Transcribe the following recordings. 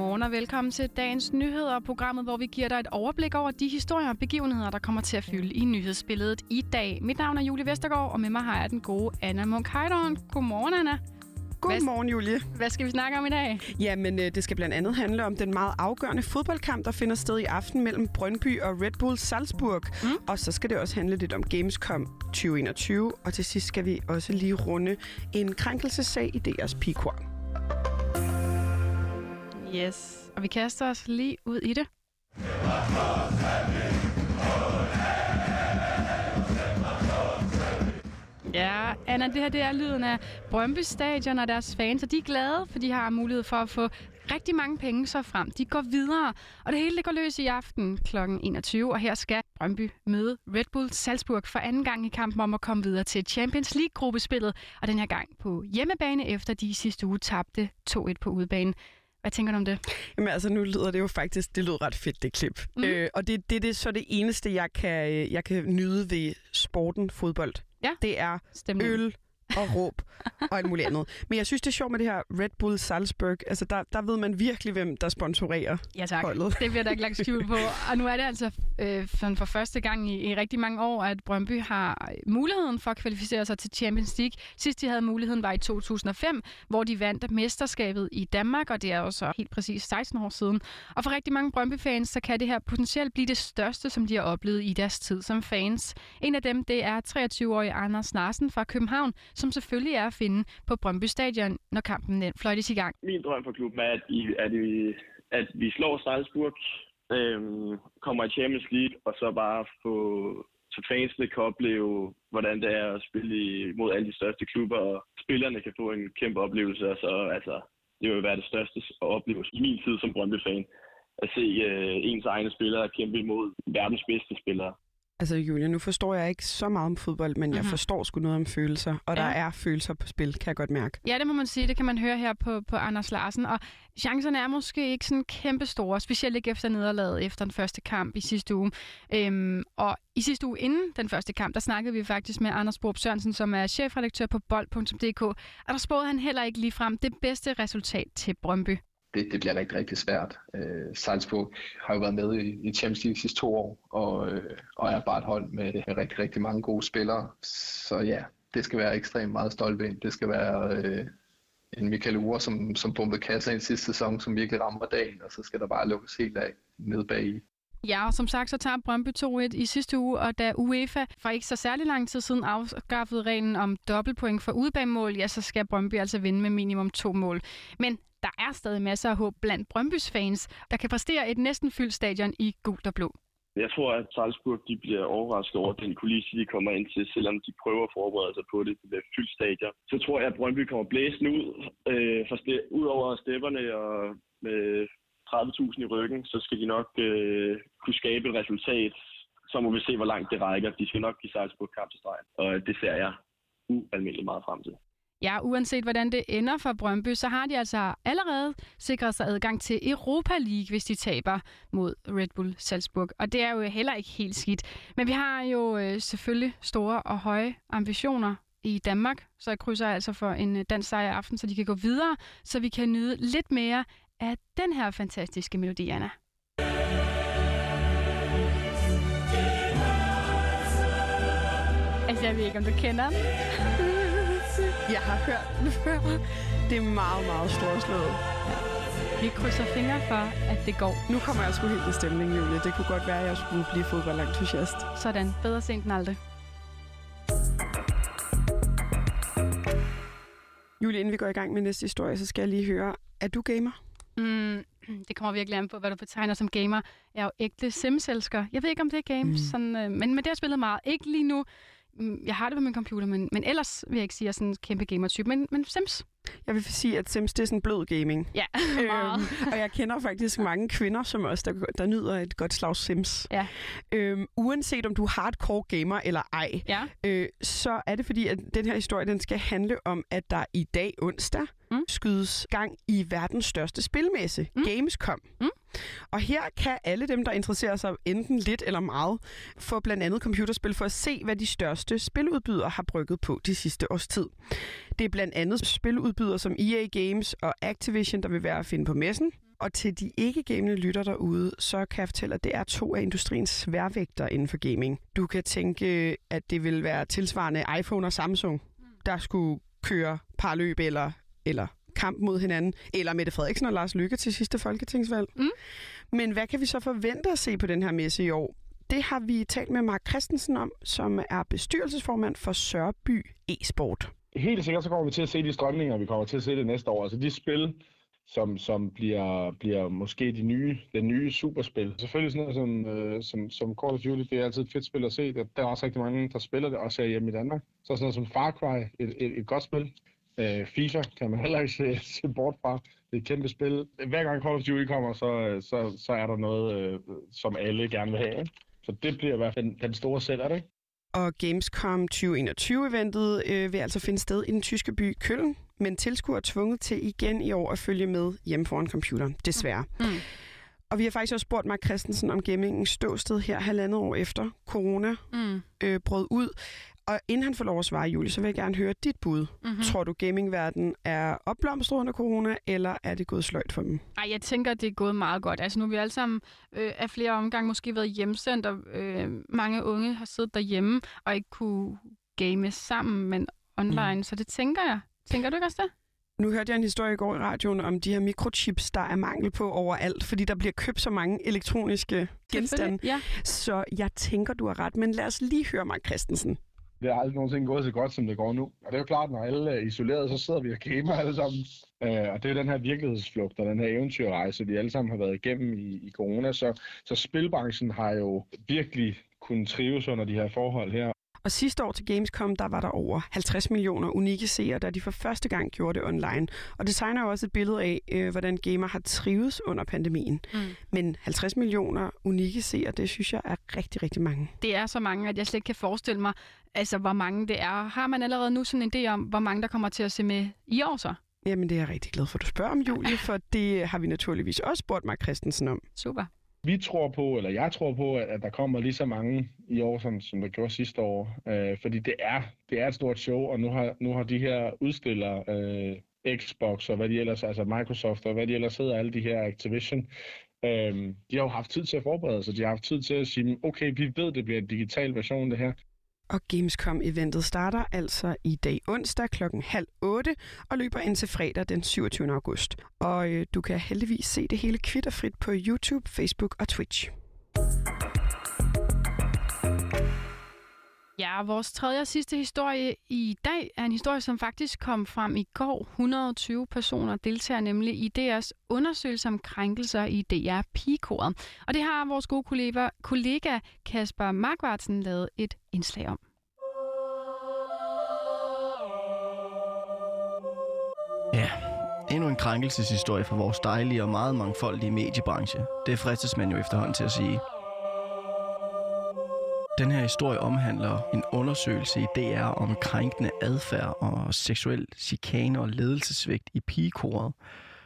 Godmorgen og velkommen til dagens nyheder, programmet, hvor vi giver dig et overblik over de historier og begivenheder, der kommer til at fylde i nyhedsbilledet i dag. Mit navn er Julie Vestergaard, og med mig har jeg den gode Anna Munk Heidorn. Godmorgen, Anna. Godmorgen, Julie. Hvad skal vi snakke om i dag? Jamen, øh, det skal blandt andet handle om den meget afgørende fodboldkamp, der finder sted i aften mellem Brøndby og Red Bull Salzburg. Mm. Og så skal det også handle lidt om Gamescom 2021. Og til sidst skal vi også lige runde en krænkelsesag i deres pikor. Yes, og vi kaster os lige ud i det. Ja, Anna, det her det er lyden af Brøndby Stadion og deres fans, og de er glade, for de har mulighed for at få rigtig mange penge så frem. De går videre, og det hele det går løs i aften kl. 21, og her skal Brøndby møde Red Bull Salzburg for anden gang i kampen om at komme videre til Champions League-gruppespillet, og den her gang på hjemmebane, efter de sidste uge tabte 2-1 på udebane. Hvad tænker du om det? Jamen altså, nu lyder det jo faktisk, det lyder ret fedt, det klip. Mm. Øh, og det, det, det er så det eneste, jeg kan, jeg kan nyde ved sporten fodbold. Ja. Det er Stemning. øl og råb og alt muligt andet. Men jeg synes, det er sjovt med det her Red Bull Salzburg. Altså, der, der ved man virkelig, hvem der sponsorerer Ja tak, holdet. det bliver der ikke lagt skjul på. Og nu er det altså øh, for første gang i, i rigtig mange år, at Brøndby har muligheden for at kvalificere sig til Champions League. Sidst de havde muligheden var i 2005, hvor de vandt mesterskabet i Danmark, og det er jo så helt præcis 16 år siden. Og for rigtig mange Brøndby-fans, så kan det her potentielt blive det største, som de har oplevet i deres tid som fans. En af dem, det er 23-årige Anders Narsen fra København, som selvfølgelig er at finde på Brøndby Stadion, når kampen den fløjtes i gang. Min drøm for klubben er, at, I, at, I, at vi slår Salzburg, øhm, kommer i Champions League, og så bare få så fansene kan opleve, hvordan det er at spille mod alle de største klubber, og spillerne kan få en kæmpe oplevelse, og så altså, det vil være det største at opleve i min tid som Brøndby-fan, at se øh, ens egne spillere kæmpe imod verdens bedste spillere. Altså, Julia, nu forstår jeg ikke så meget om fodbold, men mm-hmm. jeg forstår sgu noget om følelser. Og ja. der er følelser på spil, kan jeg godt mærke. Ja, det må man sige. Det kan man høre her på, på Anders Larsen. Og chancerne er måske ikke sådan kæmpe store, specielt ikke efter nederlaget efter den første kamp i sidste uge. Øhm, og i sidste uge inden den første kamp, der snakkede vi faktisk med Anders Borup Sørensen, som er chefredaktør på bold.dk. Og der spåede han heller ikke lige frem det bedste resultat til Brøndby det, det bliver rigtig, rigtig svært. Øh, Salzburg har jo været med i, i Champions League de sidste to år, og, øh, og er bare et hold med rigtig, rigtig mange gode spillere. Så ja, det skal være ekstremt meget stolt ved. Det skal være øh, en Michael Ure, som, som pumpede kasser ind sidste sæson, som virkelig rammer dagen, og så skal der bare lukkes helt af ned bag i. Ja, og som sagt, så tager Brøndby 2-1 i sidste uge, og da UEFA for ikke så særlig lang tid siden afskaffede reglen om dobbeltpoint for udbanemål, ja, så skal Brøndby altså vinde med minimum to mål. Men der er stadig masser af håb blandt Brøndbys fans, der kan præstere et næsten fyldt stadion i gult og blå. Jeg tror, at Salzburg de bliver overrasket over den kulisse, de kommer ind til, selvom de prøver at forberede sig på det. Det bliver fyldt stadion. Så tror jeg, at Brøndby kommer blæsende ud, øh, for ud over stepperne og med 30.000 i ryggen, så skal de nok øh, kunne skabe et resultat. Så må vi se, hvor langt det rækker. De skal nok give Salzburg kamp til stregen, og øh, det ser jeg ualmindeligt meget frem til. Ja, uanset hvordan det ender for Brøndby, så har de altså allerede sikret sig adgang til Europa League, hvis de taber mod Red Bull Salzburg. Og det er jo heller ikke helt skidt. Men vi har jo øh, selvfølgelig store og høje ambitioner i Danmark, så jeg krydser altså for en øh, dansk sejr i aften, så de kan gå videre, så vi kan nyde lidt mere af den her fantastiske melodi, Anna. Altså, jeg ved ikke, om du kender den. Jeg har hørt den før. Det er meget, meget storslået. Vi krydser fingre for, at det går. Nu kommer jeg sgu helt i stemning, Julie. Det kunne godt være, at jeg skulle blive fodboldentusiast. Sådan. Bedre sent end aldrig. Julie, inden vi går i gang med næste historie, så skal jeg lige høre, er du gamer? Mm, det kommer virkelig an på, hvad du betegner som gamer. Jeg er jo ægte Sims-elsker. Jeg ved ikke, om det er games, mm. sådan, øh, men, men det har jeg spillet meget. Ikke lige nu. Mm, Jeg har det på min computer, men, men ellers vil jeg ikke sige, at jeg er sådan en kæmpe gamer-type. Men, men Sims, Jeg vil sige, at Sims det er sådan blød gaming. ja. Øhm, og jeg kender faktisk mange kvinder, som også der, der nyder et godt slag Sims. Ja. Øhm, uanset om du er hardcore gamer eller ej, Ja. øh, så er det fordi, at den her historie den skal handle om, at der i dag onsdag Mm. skydes gang i verdens største spilmesse, mm. Gamescom. Mm. Og her kan alle dem, der interesserer sig enten lidt eller meget, få blandt andet computerspil for at se, hvad de største spiludbydere har brygget på de sidste års tid. Det er blandt andet spiludbydere som EA Games og Activision, der vil være at finde på messen. og til de ikke-gamende lytter derude, så kan jeg fortælle, at det er to af industriens sværvægter inden for gaming. Du kan tænke, at det vil være tilsvarende iPhone og Samsung, der skulle køre parløb eller, eller kamp mod hinanden, eller Mette Frederiksen og Lars Lykke til sidste folketingsvalg. Mm. Men hvad kan vi så forvente at se på den her messe i år? Det har vi talt med Mark Christensen om, som er bestyrelsesformand for Sørby e-sport. Helt sikkert så kommer vi til at se de strømninger, vi kommer til at se det næste år. Altså de spil, som, som bliver, bliver måske de nye, den nye superspil. Selvfølgelig sådan noget som, øh, som, som Call of Duty, det er altid et fedt spil at se. Der, der er også rigtig mange, der spiller det, også hjemme i Danmark. Så sådan noget som Far Cry, et, et, et godt spil. Øh, FIFA kan man heller ikke se, se bort fra. Det er et kæmpe spil. Hver gang Call of Duty kommer, så, så, så er der noget, øh, som alle gerne vil have. Ikke? Så det bliver i hvert fald den, den store sælger, ikke? Og Gamescom 2021-eventet øh, vil altså finde sted i den tyske by Køln, men tilskuere er tvunget til igen i år at følge med hjemme foran computeren, desværre. Mm. Og vi har faktisk også spurgt Mark Christensen om gammingens ståsted her halvandet år efter corona Mm. øh, brød ud. Og inden han får lov at svare, Julie, så vil jeg gerne høre dit bud. Mm-hmm. Tror du, gamingverdenen er opblomstret under corona, eller er det gået sløjt for dem? Ej, jeg tænker, det er gået meget godt. Altså nu har vi alle sammen øh, af flere omgange måske været hjemsendt, og øh, mange unge har siddet derhjemme og ikke kunne game sammen, men online. Mm. Så det tænker jeg. Tænker du ikke også det? Nu hørte jeg en historie i går i radioen om de her mikrochips, der er mangel på overalt, fordi der bliver købt så mange elektroniske genstande. Ja. Så jeg tænker, du har ret, men lad os lige høre Mark Christensen. Det har aldrig nogensinde gået så godt, som det går nu. Og det er jo klart, når alle er isoleret, så sidder vi og gamer alle sammen. Øh, og det er den her virkelighedsflugt og den her eventyrrejse, vi alle sammen har været igennem i, i corona. Så, så spilbranchen har jo virkelig kunnet trives under de her forhold her. Og sidste år til Gamescom, der var der over 50 millioner unikke seere, da de for første gang gjorde det online. Og det tegner jo også et billede af, øh, hvordan gamer har trives under pandemien. Mm. Men 50 millioner unikke seere, det synes jeg er rigtig, rigtig mange. Det er så mange, at jeg slet ikke kan forestille mig, altså, hvor mange det er. Har man allerede nu sådan en idé om, hvor mange der kommer til at se med i år så? Jamen, det er jeg rigtig glad for, at du spørger om, Julie, for det har vi naturligvis også spurgt Mark Christensen om. Super. Vi tror på, eller jeg tror på, at, at der kommer lige så mange i år, som, som der gjorde sidste år. Øh, fordi det er, det er et stort show, og nu har, nu har de her udstillere, øh, Xbox og hvad de ellers, altså Microsoft og hvad de ellers hedder, alle de her Activision, øh, de har jo haft tid til at forberede sig. De har haft tid til at sige, okay, vi ved, det bliver en digital version, det her. Og Gamescom-eventet starter altså i dag onsdag klokken halv otte og løber indtil fredag den 27. august. Og øh, du kan heldigvis se det hele kvitterfrit på YouTube, Facebook og Twitch. Ja, vores tredje og sidste historie i dag er en historie, som faktisk kom frem i går. 120 personer deltager nemlig i DR's undersøgelse om krænkelser i DR Pigekoret. Og det har vores gode kollega, kollega Kasper Markvartsen lavet et indslag om. Ja, endnu en krænkelseshistorie fra vores dejlige og meget mangfoldige mediebranche. Det fristes man jo efterhånden til at sige. Den her historie omhandler en undersøgelse i DR om krænkende adfærd og seksuel chikane og ledelsesvægt i pigekoret,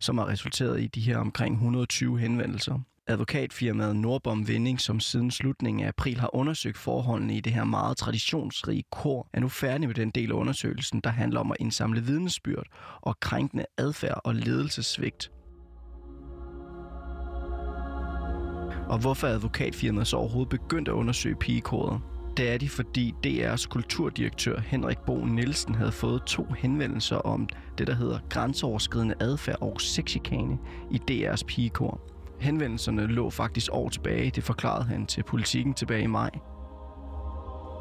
som har resulteret i de her omkring 120 henvendelser. Advokatfirmaet Nordbom Vending, som siden slutningen af april har undersøgt forholdene i det her meget traditionsrige kor, er nu færdig med den del af undersøgelsen, der handler om at indsamle vidnesbyrd og krænkende adfærd og ledelsesvigt. Og hvorfor er advokatfirmaet så overhovedet begyndt at undersøge pigekoret? Det er de, fordi DR's kulturdirektør Henrik Bo Nielsen havde fået to henvendelser om det, der hedder grænseoverskridende adfærd og sexchikane i DR's pigekor. Henvendelserne lå faktisk år tilbage, det forklarede han til politikken tilbage i maj.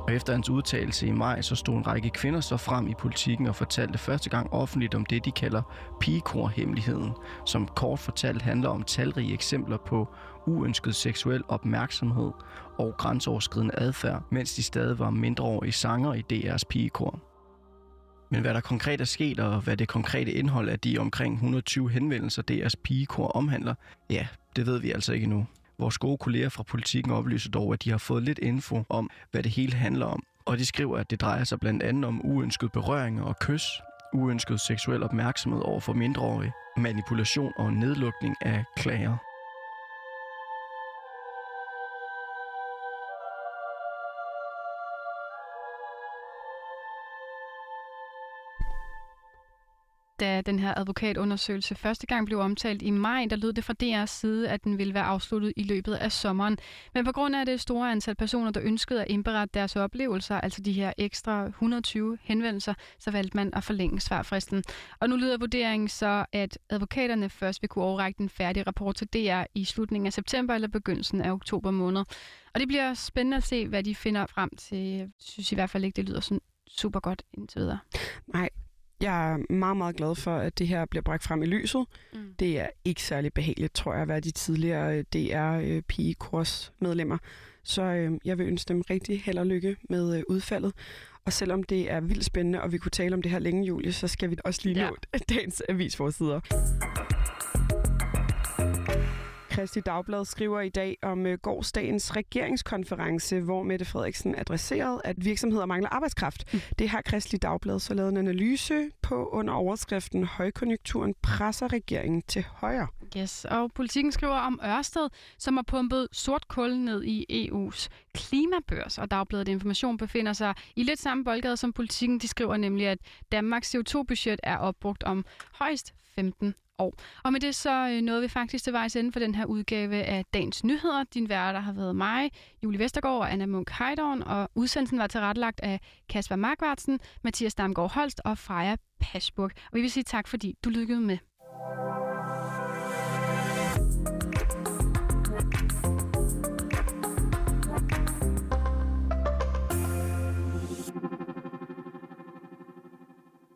Og efter hans udtalelse i maj, så stod en række kvinder så frem i politikken og fortalte første gang offentligt om det, de kalder pigekorhemmeligheden, som kort fortalt handler om talrige eksempler på uønsket seksuel opmærksomhed og grænseoverskridende adfærd, mens de stadig var mindreårige sanger i DR's pigekor. Men hvad der konkret er sket, og hvad det konkrete indhold af de omkring 120 henvendelser, DR's pigekor omhandler, ja, det ved vi altså ikke nu. Vores gode kolleger fra politikken oplyser dog, at de har fået lidt info om, hvad det hele handler om. Og de skriver, at det drejer sig blandt andet om uønsket berøring og kys, uønsket seksuel opmærksomhed over for mindreårige, manipulation og nedlukning af klager. Da den her advokatundersøgelse første gang blev omtalt i maj, der lød det fra DR's side, at den ville være afsluttet i løbet af sommeren. Men på grund af det store antal personer, der ønskede at indberette deres oplevelser, altså de her ekstra 120 henvendelser, så valgte man at forlænge svarfristen. Og nu lyder vurderingen så, at advokaterne først vil kunne overrække den færdige rapport til DR i slutningen af september eller begyndelsen af oktober måned. Og det bliver spændende at se, hvad de finder frem til. Jeg synes i hvert fald ikke, det lyder sådan super godt indtil videre. Nej, jeg er meget, meget glad for, at det her bliver bragt frem i lyset. Mm. Det er ikke særlig behageligt, tror jeg, at være de tidligere dr pigekurs medlemmer. Så øh, jeg vil ønske dem rigtig held og lykke med øh, udfaldet. Og selvom det er vildt spændende, og vi kunne tale om det her længe, Julie, så skal vi også lige ja. nå dagens avisforsider. Kristi Dagblad skriver i dag om øh, gårdsdagens regeringskonference, hvor Mette Frederiksen adresserede, at virksomheder mangler arbejdskraft. Mm. Det har Kristi Dagblad så lavet en analyse på under overskriften Højkonjunkturen presser regeringen til højre. Yes, og politikken skriver om Ørsted, som har pumpet sort kul ned i EU's klimabørs, og Dagbladet Information befinder sig i lidt samme boldgade som politikken. De skriver nemlig, at Danmarks CO2-budget er opbrugt om højst 15 år. Og med det så øh, nåede vi faktisk til vejs ende for den her udgave af Dagens Nyheder. Din værter har været mig, Julie Vestergaard og Anna Munk Heidorn, og udsendelsen var tilrettelagt af Kasper Markvartsen, Mathias Damgaard Holst og Freja Pasburg. Og vi vil sige tak, fordi du lykkede med.